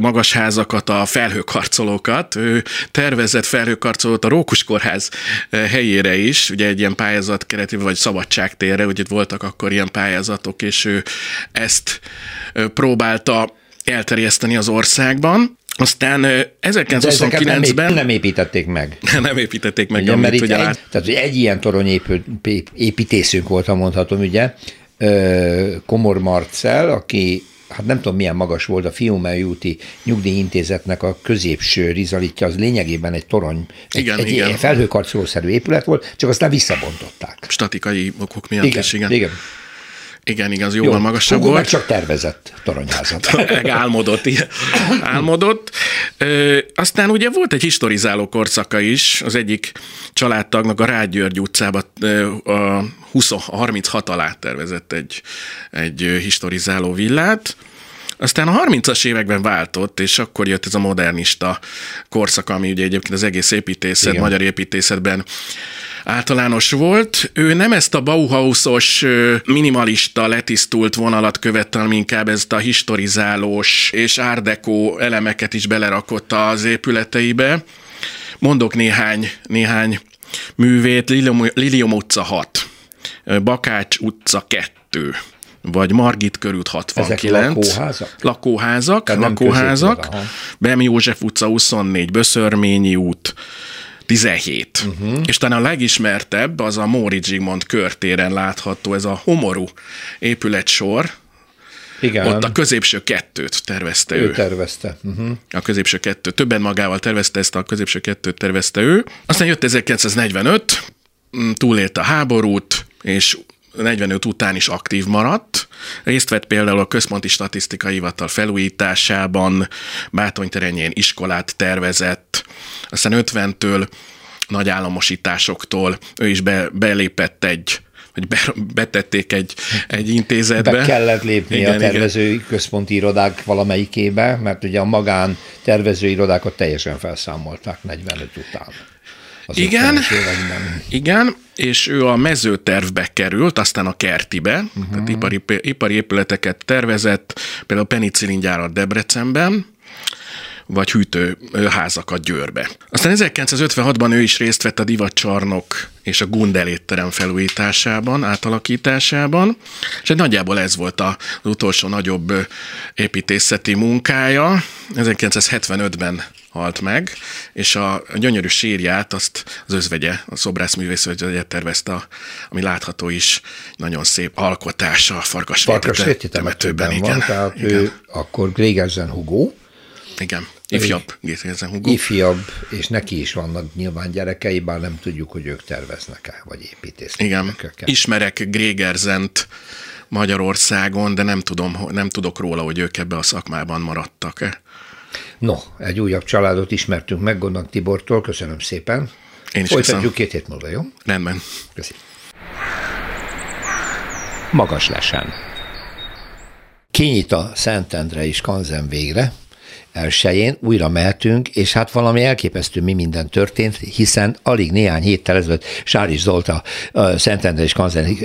magas házakat, a felhőkarcolókat. Ő tervezett felhőkarcolót a Rókus Kórház helyére is, ugye egy ilyen pályázat keretében, vagy szabadságtérre, ugye voltak akkor ilyen pályázatok, és ő ezt próbálta elterjeszteni az országban. Aztán 1929-ben... Nem, nem építették meg. nem építették meg, ugye, amit mert ugye egy, lát... Tehát egy ilyen torony épül, építészünk volt, ha mondhatom, ugye, Komor Marcel, aki hát nem tudom milyen magas volt a Fiumei úti nyugdíjintézetnek a középső rizalitja, az lényegében egy torony, igen, egy, igen. egy felhőkarcolószerű épület volt, csak aztán visszabontották. Statikai okok miatt igen, is, igen. igen. Igen, igaz, jóval Jó, magasabb volt. meg csak tervezett toronyházat. meg álmodott. Álmodott. Ö, aztán ugye volt egy historizáló korszaka is, az egyik családtagnak a Rágyörgy utcába a 20, 36 alá tervezett egy, egy historizáló villát, aztán a 30-as években váltott, és akkor jött ez a modernista korszak, ami ugye egyébként az egész építészet, Igen. magyar építészetben általános volt. Ő nem ezt a Bauhausos minimalista, letisztult vonalat követte, hanem inkább ezt a historizálós és árdekó elemeket is belerakott az épületeibe. Mondok néhány, néhány művét, Lilium, Lilium utca 6, Bakács utca 2, vagy Margit körült 69. Ezek lakóházak? Lakóházak, lakóházak. Bem József utca 24, Böszörményi út, 17. Uh-huh. És talán a legismertebb az a Móri Zsigmond körtéren látható, ez a homorú épületsor, igen. Ott a középső kettőt tervezte ő. Ő tervezte. Uh-huh. A középső kettőt. Többen magával tervezte ezt, a középső kettőt tervezte ő. Aztán jött 1945, mm, túlélte a háborút, és 45 után is aktív maradt. Részt vett például a Központi Statisztikai Hivatal felújításában, Bátonyterenyén iskolát tervezett, aztán 50-től nagy államosításoktól ő is be, belépett egy hogy be, betették egy, egy intézetbe. Be kellett lépni igen, a tervezői igen. központi irodák valamelyikébe, mert ugye a magán tervezői irodákat teljesen felszámolták 45 után. Igen, igen, és ő a mezőtervbe került, aztán a kertibe, uh-huh. tehát ipari, ipari épületeket tervezett, például a penicillin gyárat Debrecenben, vagy hűtőházakat Győrbe. Aztán 1956-ban ő is részt vett a divatcsarnok és a Gundel étterem felújításában, átalakításában, és nagyjából ez volt az utolsó nagyobb építészeti munkája. 1975-ben halt meg, és a gyönyörű sírját azt az özvegye, a szobrászművész özvegye tervezte, ami látható is, nagyon szép alkotása a Farkas, Farkas temetőben. Igen, van, tehát igen. ő akkor Grégerzen Hugo. Igen. Ifjabb Grégerzen Hugo. Ifjabb, és neki is vannak nyilván gyerekei, bár nem tudjuk, hogy ők terveznek-e, vagy építésznek. Igen. Ismerek Grégerzent Magyarországon, de nem, tudom, nem tudok róla, hogy ők ebbe a szakmában maradtak-e. No, egy újabb családot ismertünk meg Gondak Tibortól, köszönöm szépen. Én is Folytatjuk köszönöm. két hét múlva, jó? Rendben. Köszönöm. Magas lesen. Kinyit a Szentendre is Kanzen végre, elsőjén újra mehetünk, és hát valami elképesztő mi minden történt, hiszen alig néhány héttel ezelőtt Sáris Zolta, a Szentendre és Kanzen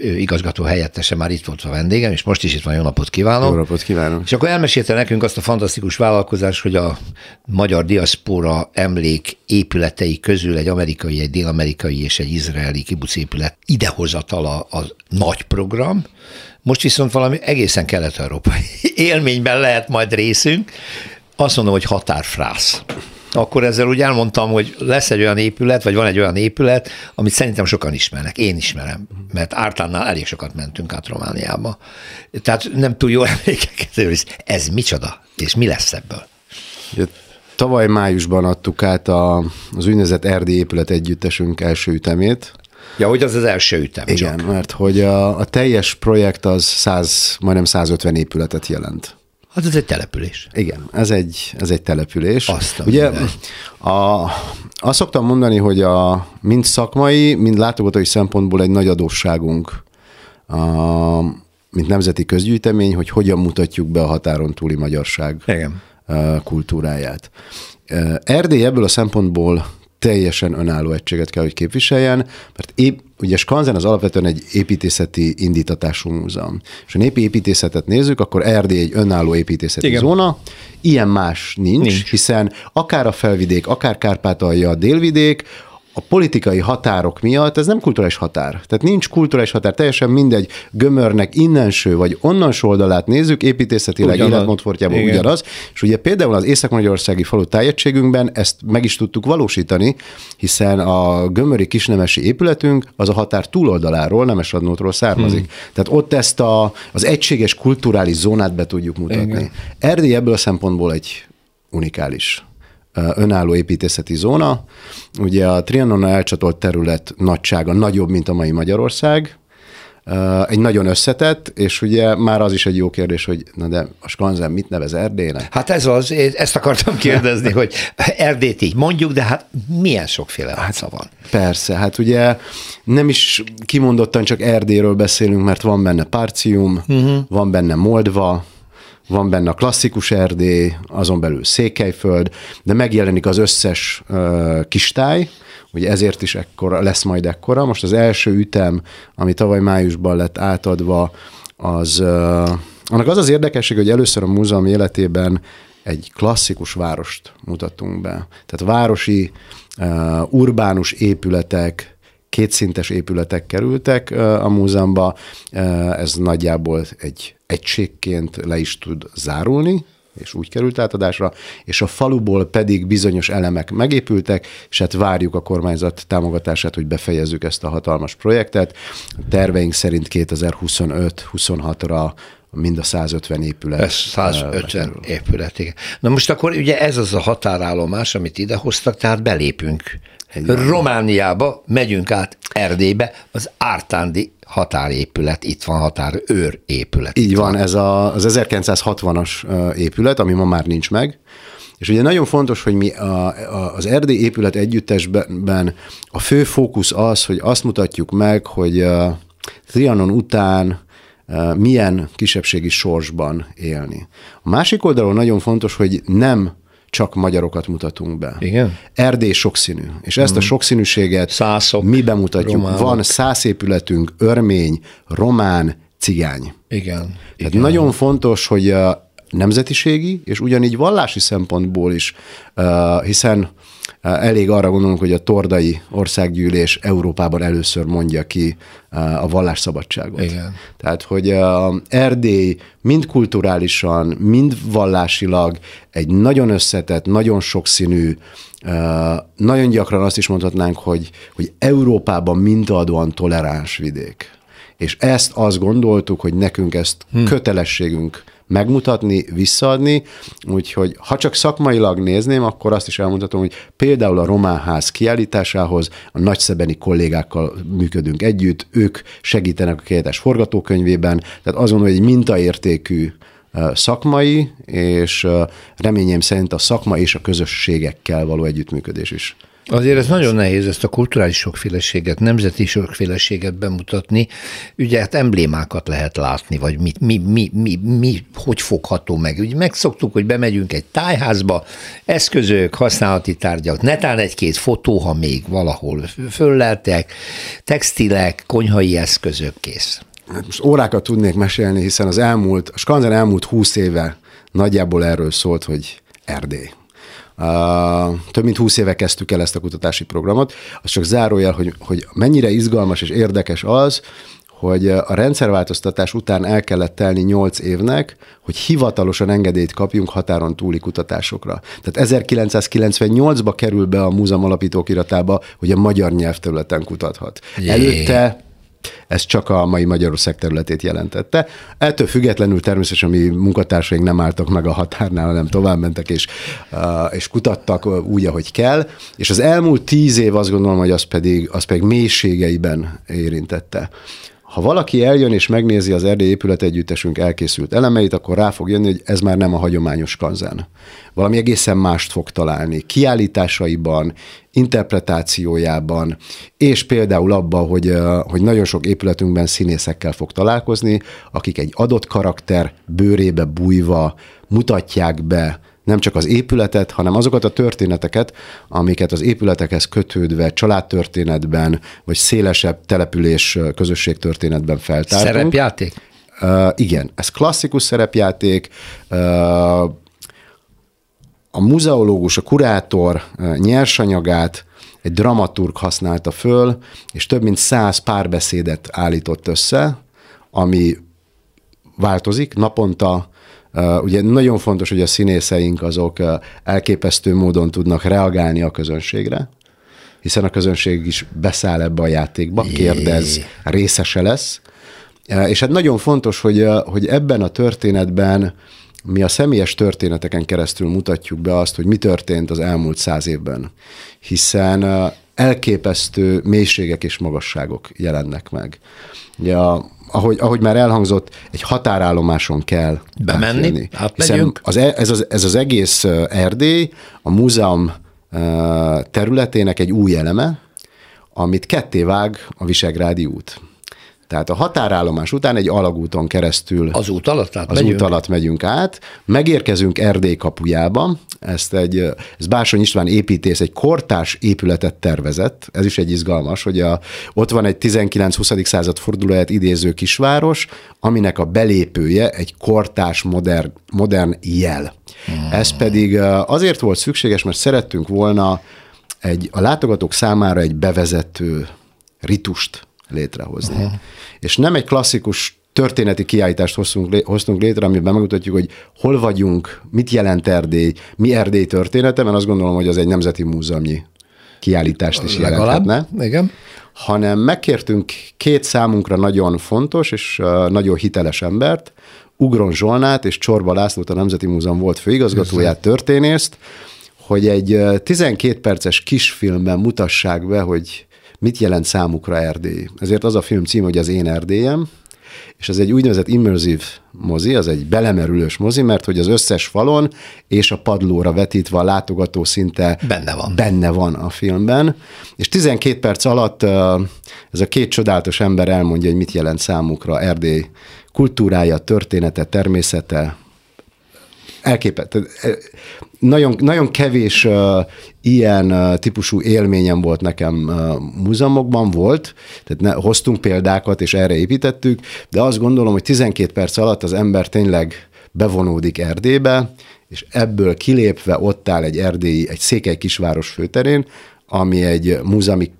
igazgató helyettese már itt volt a vendégem, és most is itt van, jó napot kívánok. Jó napot kívánok. És akkor elmesélte nekünk azt a fantasztikus vállalkozást, hogy a magyar diaszpora emlék épületei közül egy amerikai, egy dél-amerikai és egy izraeli kibuc épület idehozatala a nagy program, most viszont valami egészen kelet-európai élményben lehet majd részünk. Azt mondom, hogy határfrász. Akkor ezzel úgy elmondtam, hogy lesz egy olyan épület, vagy van egy olyan épület, amit szerintem sokan ismernek. Én ismerem, mert Ártánnál elég sokat mentünk át Romániába. Tehát nem túl jó emlékeket, hogy ez micsoda, és mi lesz ebből? Tavaly májusban adtuk át a, az úgynevezett Erdély épület együttesünk első ütemét, Ja, hogy az az első ütem Igen, csak. mert hogy a, a teljes projekt az 100, majdnem 150 épületet jelent. Hát ez egy település. Igen, ez egy, ez egy település. Azt Ugye a, azt szoktam mondani, hogy a, mind szakmai, mind látogatói szempontból egy nagy adósságunk, a, mint nemzeti közgyűjtemény, hogy hogyan mutatjuk be a határon túli magyarság Igen. kultúráját. Erdély ebből a szempontból teljesen önálló egységet kell, hogy képviseljen, mert épp, ugye Skanzen az alapvetően egy építészeti indítatású múzeum. És a népi építészetet nézzük, akkor Erdély egy önálló építészeti Igen. zóna, ilyen más nincs, nincs, hiszen akár a felvidék, akár Kárpátalja, a délvidék, a politikai határok miatt ez nem kulturális határ. Tehát nincs kulturális határ, teljesen mindegy gömörnek innenső vagy onnansó oldalát nézzük, építészetileg életmódfortjában ugyanaz. És ugye például az Észak-Magyarországi falu tájegységünkben ezt meg is tudtuk valósítani, hiszen a gömöri kisnemesi épületünk az a határ túloldaláról, Nemesradnótról származik. Hmm. Tehát ott ezt a, az egységes kulturális zónát be tudjuk mutatni. Igen. Erdély ebből a szempontból egy unikális önálló építészeti zóna. Ugye a Trianon elcsatolt terület nagysága nagyobb, mint a mai Magyarország, egy nagyon összetett, és ugye már az is egy jó kérdés, hogy na de a Skanzen mit nevez Erdélynek? Hát ez az, ezt akartam kérdezni, hogy Erdélyt így mondjuk, de hát milyen sokféle hát, van. Persze, hát ugye nem is kimondottan csak Erdélyről beszélünk, mert van benne Párcium, uh-huh. van benne Moldva, van benne a klasszikus Erdély, azon belül Székelyföld, de megjelenik az összes uh, kistáj, ugye ezért is ekkora, lesz majd ekkora. Most az első ütem, ami tavaly májusban lett átadva, az, uh, annak az az érdekesség, hogy először a múzeum életében egy klasszikus várost mutatunk be. Tehát városi, uh, urbánus épületek, kétszintes épületek kerültek a múzeumba, ez nagyjából egy egységként le is tud zárulni, és úgy került átadásra, és a faluból pedig bizonyos elemek megépültek, és hát várjuk a kormányzat támogatását, hogy befejezzük ezt a hatalmas projektet. A terveink szerint 2025-26-ra mind a 150 épület. Ez 150 épület, igen. Na most akkor ugye ez az a határállomás, amit idehoztak, tehát belépünk Romániába, megyünk át Erdélybe, az Ártándi határépület, itt van határőr épület. Így van, van, ez a, az 1960-as épület, ami ma már nincs meg, és ugye nagyon fontos, hogy mi a, a, az Erdély épület együttesben a fő fókusz az, hogy azt mutatjuk meg, hogy a Trianon után milyen kisebbségi sorsban élni. A másik oldalon nagyon fontos, hogy nem csak magyarokat mutatunk be. Igen? Erdély sokszínű, és ezt mm. a mhm. sokszínűséget Szászok, mi bemutatjuk. románok. Van száz épületünk, örmény, román, cigány. Igen. Tehát igen. nagyon fontos, hogy nemzetiségi, és ugyanígy vallási szempontból is, hiszen elég arra gondolunk, hogy a Tordai Országgyűlés Európában először mondja ki a vallásszabadságot. Igen. Tehát, hogy Erdély mind kulturálisan, mind vallásilag egy nagyon összetett, nagyon sokszínű, nagyon gyakran azt is mondhatnánk, hogy, hogy Európában mintaadóan toleráns vidék. És ezt azt gondoltuk, hogy nekünk ezt hmm. kötelességünk megmutatni, visszaadni, úgyhogy ha csak szakmailag nézném, akkor azt is elmondhatom, hogy például a Román Ház kiállításához a nagyszebeni kollégákkal működünk együtt, ők segítenek a kiállítás forgatókönyvében, tehát azon, hogy egy mintaértékű szakmai, és reményem szerint a szakma és a közösségekkel való együttműködés is. Azért ez nagyon nehéz ezt a kulturális sokféleséget, nemzeti sokféleséget bemutatni. Ugye hát emblémákat lehet látni, vagy mi, mi, mi, mi, mi hogy fogható meg. Ugye megszoktuk, hogy bemegyünk egy tájházba, eszközök, használati tárgyak, netán egy-két fotó, ha még valahol fölleltek, textilek, konyhai eszközök, kész. Hát most órákat tudnék mesélni, hiszen az elmúlt, a Skanzen elmúlt húsz éve nagyjából erről szólt, hogy Erdély. Több mint húsz éve kezdtük el ezt a kutatási programot. Az csak zárójel, hogy, hogy mennyire izgalmas és érdekes az, hogy a rendszerváltoztatás után el kellett telni nyolc évnek, hogy hivatalosan engedélyt kapjunk határon túli kutatásokra. Tehát 1998-ba kerül be a múzeum alapítókiratába, hogy a magyar nyelvterületen kutathat. Jé. Előtte ez csak a mai Magyarország területét jelentette. Ettől függetlenül természetesen mi munkatársaink nem álltak meg a határnál, hanem tovább mentek és, és kutattak úgy, ahogy kell. És az elmúlt tíz év azt gondolom, hogy az pedig, az pedig mélységeiben érintette. Ha valaki eljön és megnézi az Erdély épület együttesünk elkészült elemeit, akkor rá fog jönni, hogy ez már nem a hagyományos kanzen. Valami egészen mást fog találni. Kiállításaiban, interpretációjában, és például abban, hogy, hogy nagyon sok épületünkben színészekkel fog találkozni, akik egy adott karakter bőrébe bújva mutatják be nem csak az épületet, hanem azokat a történeteket, amiket az épületekhez kötődve családtörténetben, vagy szélesebb település közösségtörténetben feltártunk. Szerepjáték? Uh, igen, ez klasszikus szerepjáték. Uh, a muzeológus, a kurátor nyersanyagát egy dramaturg használta föl, és több mint száz párbeszédet állított össze, ami változik naponta, Ugye nagyon fontos, hogy a színészeink azok elképesztő módon tudnak reagálni a közönségre, hiszen a közönség is beszáll ebbe a játékba, kérdez, részese lesz. És hát nagyon fontos, hogy, hogy ebben a történetben mi a személyes történeteken keresztül mutatjuk be azt, hogy mi történt az elmúlt száz évben, hiszen elképesztő mélységek és magasságok jelennek meg. Ugye a ahogy, ahogy már elhangzott, egy határállomáson kell bemenni, hiszen az, e- ez, az, ez az egész Erdély a múzeum területének egy új eleme, amit ketté vág a Visegrádi út. Tehát a határállomás után egy alagúton keresztül az út alatt, át az megyünk. út alatt megyünk át, megérkezünk Erdély kapujába, ezt egy, ez Bársony István építész egy kortárs épületet tervezett, ez is egy izgalmas, hogy a, ott van egy 19-20. század fordulóját idéző kisváros, aminek a belépője egy kortárs modern, modern jel. Hmm. Ez pedig azért volt szükséges, mert szerettünk volna egy, a látogatók számára egy bevezető ritust létrehozni. Uh-huh. És nem egy klasszikus történeti kiállítást hoztunk, hoztunk létre, amiben megmutatjuk, hogy hol vagyunk, mit jelent Erdély, mi Erdély története, mert azt gondolom, hogy az egy nemzeti múzeumnyi kiállítást is Legalább, jelenthetne. Igen. Hanem megkértünk két számunkra nagyon fontos és nagyon hiteles embert, Ugron Zsolnát és Csorba Lászlót, a Nemzeti Múzeum volt főigazgatóját, történészt, hogy egy 12 perces kisfilmben mutassák be, hogy mit jelent számukra Erdély. Ezért az a film cím, hogy az én Erdélyem, és ez egy úgynevezett immersive mozi, az egy belemerülős mozi, mert hogy az összes falon és a padlóra vetítve a látogató szinte benne van, benne van a filmben, és 12 perc alatt ez a két csodálatos ember elmondja, hogy mit jelent számukra Erdély kultúrája, története, természete, elképesztő. Nagyon, nagyon kevés uh, ilyen uh, típusú élményem volt nekem uh, múzeumokban, volt, tehát ne, hoztunk példákat, és erre építettük, de azt gondolom, hogy 12 perc alatt az ember tényleg bevonódik Erdélybe, és ebből kilépve ott áll egy erdélyi, egy székely kisváros főterén, ami egy múzeumi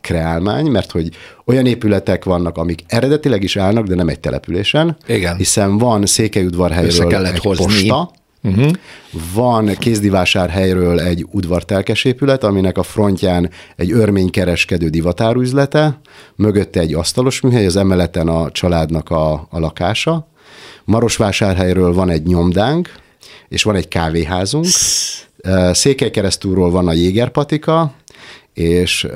kreálmány, mert hogy olyan épületek vannak, amik eredetileg is állnak, de nem egy településen. Igen. Hiszen van Székelyudvarhelyről egy hozni. posta, Uh-huh. Van kézdivásárhelyről egy udvartelkes épület, aminek a frontján egy örménykereskedő divatárüzlete, mögötte egy asztalos műhely, az emeleten a családnak a, a lakása. Marosvásárhelyről van egy nyomdánk, és van egy kávéházunk. Székelykeresztúról van a Jégerpatika, és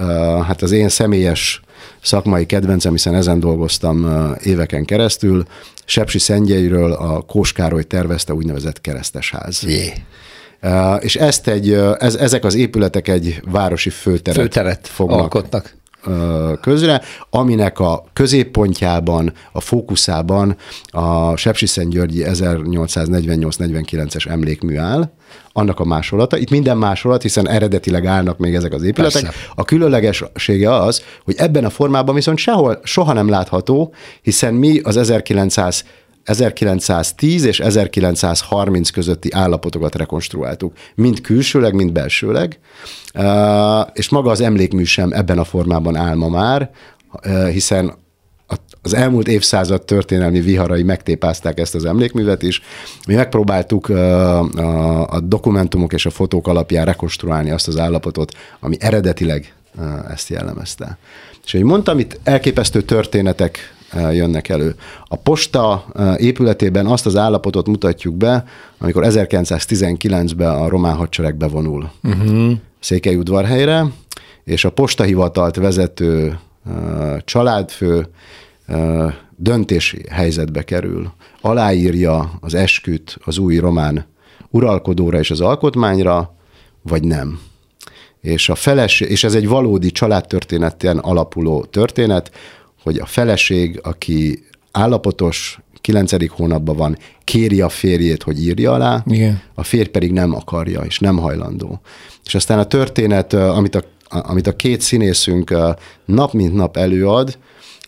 hát az én személyes szakmai kedvencem, hiszen ezen dolgoztam éveken keresztül, Sepsi Szentgyeiről a Kóskároly tervezte úgynevezett keresztesház. Jé. Uh, és ezt egy, ez, ezek az épületek egy városi főteret, főteret fognak alkotnak közre, aminek a középpontjában, a fókuszában a Sepsiszentgyörgyi 1848-49-es emlékmű áll, annak a másolata. Itt minden másolat, hiszen eredetileg állnak még ezek az épületek. Persze. A különlegessége az, hogy ebben a formában viszont sehol, soha nem látható, hiszen mi az 1900 1910 és 1930 közötti állapotokat rekonstruáltuk, mind külsőleg, mind belsőleg, és maga az emlékmű sem ebben a formában áll ma már, hiszen az elmúlt évszázad történelmi viharai megtépázták ezt az emlékművet is. Mi megpróbáltuk a dokumentumok és a fotók alapján rekonstruálni azt az állapotot, ami eredetileg ezt jellemezte. És ahogy mondtam, itt elképesztő történetek jönnek elő. A posta épületében azt az állapotot mutatjuk be, amikor 1919-ben a román hadsereg bevonul uh-huh. Székelyudvarhelyre, és a postahivatalt vezető családfő döntési helyzetbe kerül. Aláírja az esküt az új román uralkodóra és az alkotmányra, vagy nem. És, a feleség, és ez egy valódi családtörténeten alapuló történet, hogy a feleség, aki állapotos, kilencedik hónapban van, kéri a férjét, hogy írja alá, Igen. a férj pedig nem akarja, és nem hajlandó. És aztán a történet, amit a, amit a két színészünk nap mint nap előad,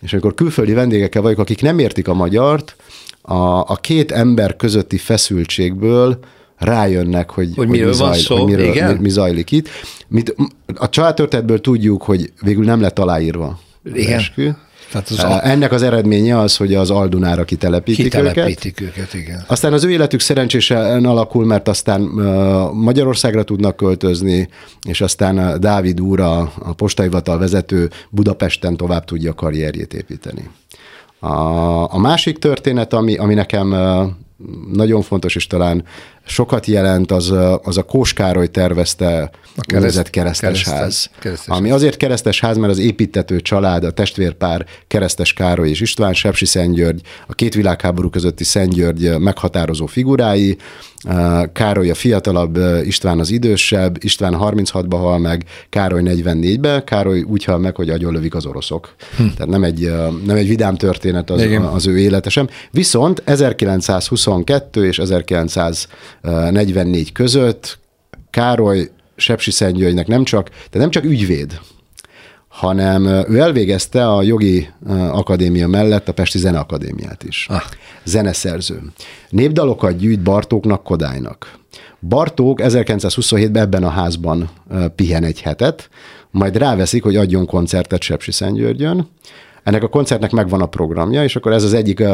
és amikor külföldi vendégekkel vagyok, akik nem értik a magyart, a, a két ember közötti feszültségből rájönnek, hogy, hogy, hogy, mi, zajl, szó, hogy miről, Igen? Mi, mi zajlik itt. Mit, a családtörténetből tudjuk, hogy végül nem lett aláírva. Igen. Eskü. Tehát az a... Ennek az eredménye az, hogy az Aldunára kitelepítik, kitelepítik őket. őket. igen. Aztán az ő életük szerencsésen alakul, mert aztán Magyarországra tudnak költözni, és aztán Dávid úr, a, a postaivatal vezető Budapesten tovább tudja a karrierjét építeni. A, a másik történet, ami, ami nekem nagyon fontos, és talán sokat jelent, az, az a Kóskároly tervezte a kereszt, keresztes ház. Keresztes ami azért keresztes ház, mert az építető család, a testvérpár keresztes Károly és István, Sepsi Szentgyörgy, a két világháború közötti Szentgyörgy meghatározó figurái, Károly a fiatalabb, István az idősebb, István 36-ba hal meg, Károly 44-be, Károly úgy hal meg, hogy agyonlövik az oroszok. Hm. Tehát nem egy, nem egy vidám történet az, az ő életesem. Viszont 1922 és 1944 között Károly Sepsi Szentgyörgynek nem csak, de nem csak ügyvéd, hanem ő elvégezte a jogi akadémia mellett a Pesti Zeneakadémiát is. Ah. Zeneszerző. Népdalokat gyűjt Bartóknak, Kodálynak. Bartók 1927-ben ebben a házban pihen egy hetet, majd ráveszik, hogy adjon koncertet Sepsi Szentgyörgyön. Ennek a koncertnek megvan a programja, és akkor ez az egyik uh,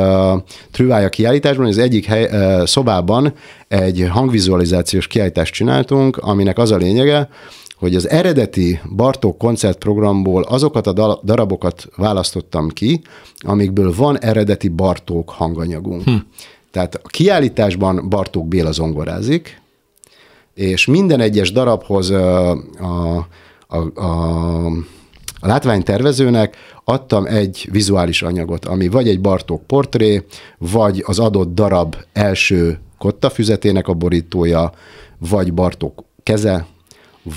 trüvája kiállításban, az egyik hely, uh, szobában egy hangvizualizációs kiállítást csináltunk, aminek az a lényege, hogy az eredeti Bartók koncertprogramból azokat a darabokat választottam ki, amikből van eredeti Bartók hanganyagunk. Hm. Tehát a kiállításban Bartók Béla zongorázik, és minden egyes darabhoz a, a, a, a, a látványtervezőnek adtam egy vizuális anyagot, ami vagy egy Bartók portré, vagy az adott darab első kottafüzetének a borítója, vagy Bartók keze,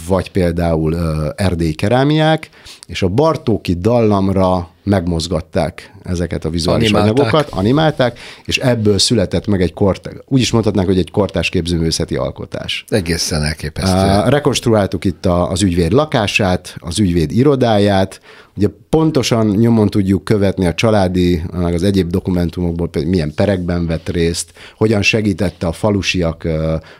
vagy például erdélyi kerámiák, és a Bartóki dallamra megmozgatták ezeket a vizuális animálták. anyagokat, animálták, és ebből született meg egy kort, úgy is mondhatnánk, hogy egy kortás képzőművészeti alkotás. Egészen elképesztő. Rekonstruáltuk itt a, az ügyvéd lakását, az ügyvéd irodáját, Ugye pontosan nyomon tudjuk követni a családi, meg az egyéb dokumentumokból, például milyen perekben vett részt, hogyan segítette a falusiak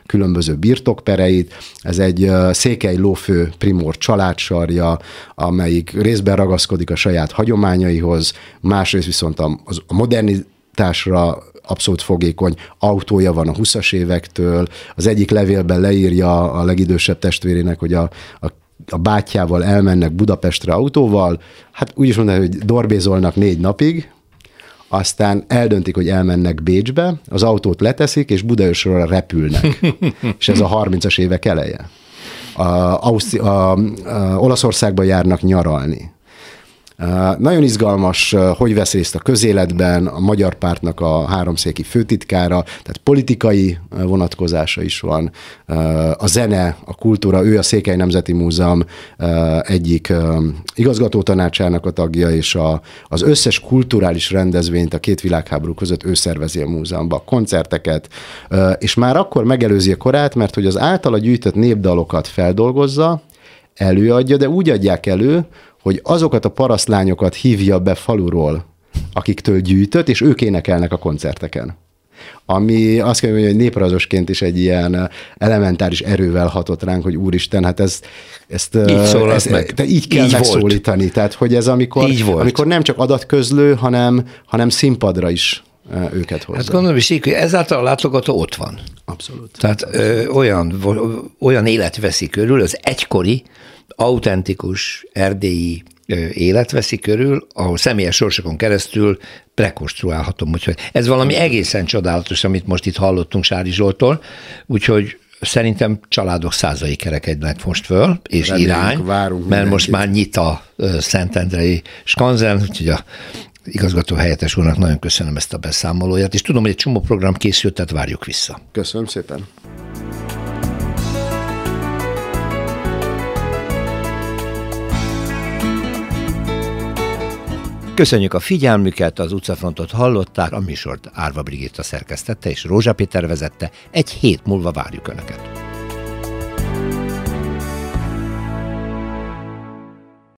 különböző birtokpereit. Ez egy székely lófő primor családsarja, amelyik részben ragaszkodik a saját hagyományaihoz, másrészt viszont a, a modernitásra abszolút fogékony autója van a 20-as évektől. Az egyik levélben leírja a legidősebb testvérének, hogy a, a a bátyjával elmennek Budapestre autóval, hát úgy is mondaná, hogy dorbézolnak négy napig, aztán eldöntik, hogy elmennek Bécsbe, az autót leteszik, és Budaörsről repülnek. és ez a 30-as évek eleje. A, Auszti- a, a, a Olaszországba járnak nyaralni. Nagyon izgalmas, hogy vesz részt a közéletben, a magyar pártnak a háromszéki főtitkára, tehát politikai vonatkozása is van. A zene, a kultúra, ő a Székely Nemzeti Múzeum egyik igazgató tanácsának a tagja, és a, az összes kulturális rendezvényt a két világháború között ő szervezi a múzeumban, a koncerteket, és már akkor megelőzi a korát, mert hogy az általa gyűjtött népdalokat feldolgozza, előadja, de úgy adják elő, hogy azokat a parasztlányokat hívja be faluról, akiktől gyűjtött, és ők énekelnek a koncerteken. Ami azt kell mondani, hogy néprazosként is egy ilyen elementáris erővel hatott ránk, hogy úristen, hát ez, ezt, így, ezt, meg. De így kell így megszólítani. Volt. Tehát, hogy ez amikor, így volt. amikor nem csak adatközlő, hanem, hanem színpadra is őket hozza. Hát gondolom is, hogy ezáltal a látogató ott van. Abszolút. Tehát ö, olyan, olyan élet veszi körül, az egykori autentikus erdélyi élet veszi körül, ahol személyes sorsokon keresztül rekonstruálhatom. Úgyhogy ez valami egészen csodálatos, amit most itt hallottunk Sári Zsoltól, úgyhogy szerintem családok százai kerekednek most föl, és Reméljük, irány, várunk mert most már nyit a Szentendrei skanzen, úgyhogy a igazgató helyettes úrnak nagyon köszönöm ezt a beszámolóját, és tudom, hogy egy csomó program készült, tehát várjuk vissza. Köszönöm szépen. Köszönjük a figyelmüket, az utcafrontot hallották, a műsort Árva Brigitta szerkesztette és Rózsa Péter vezette. Egy hét múlva várjuk Önöket.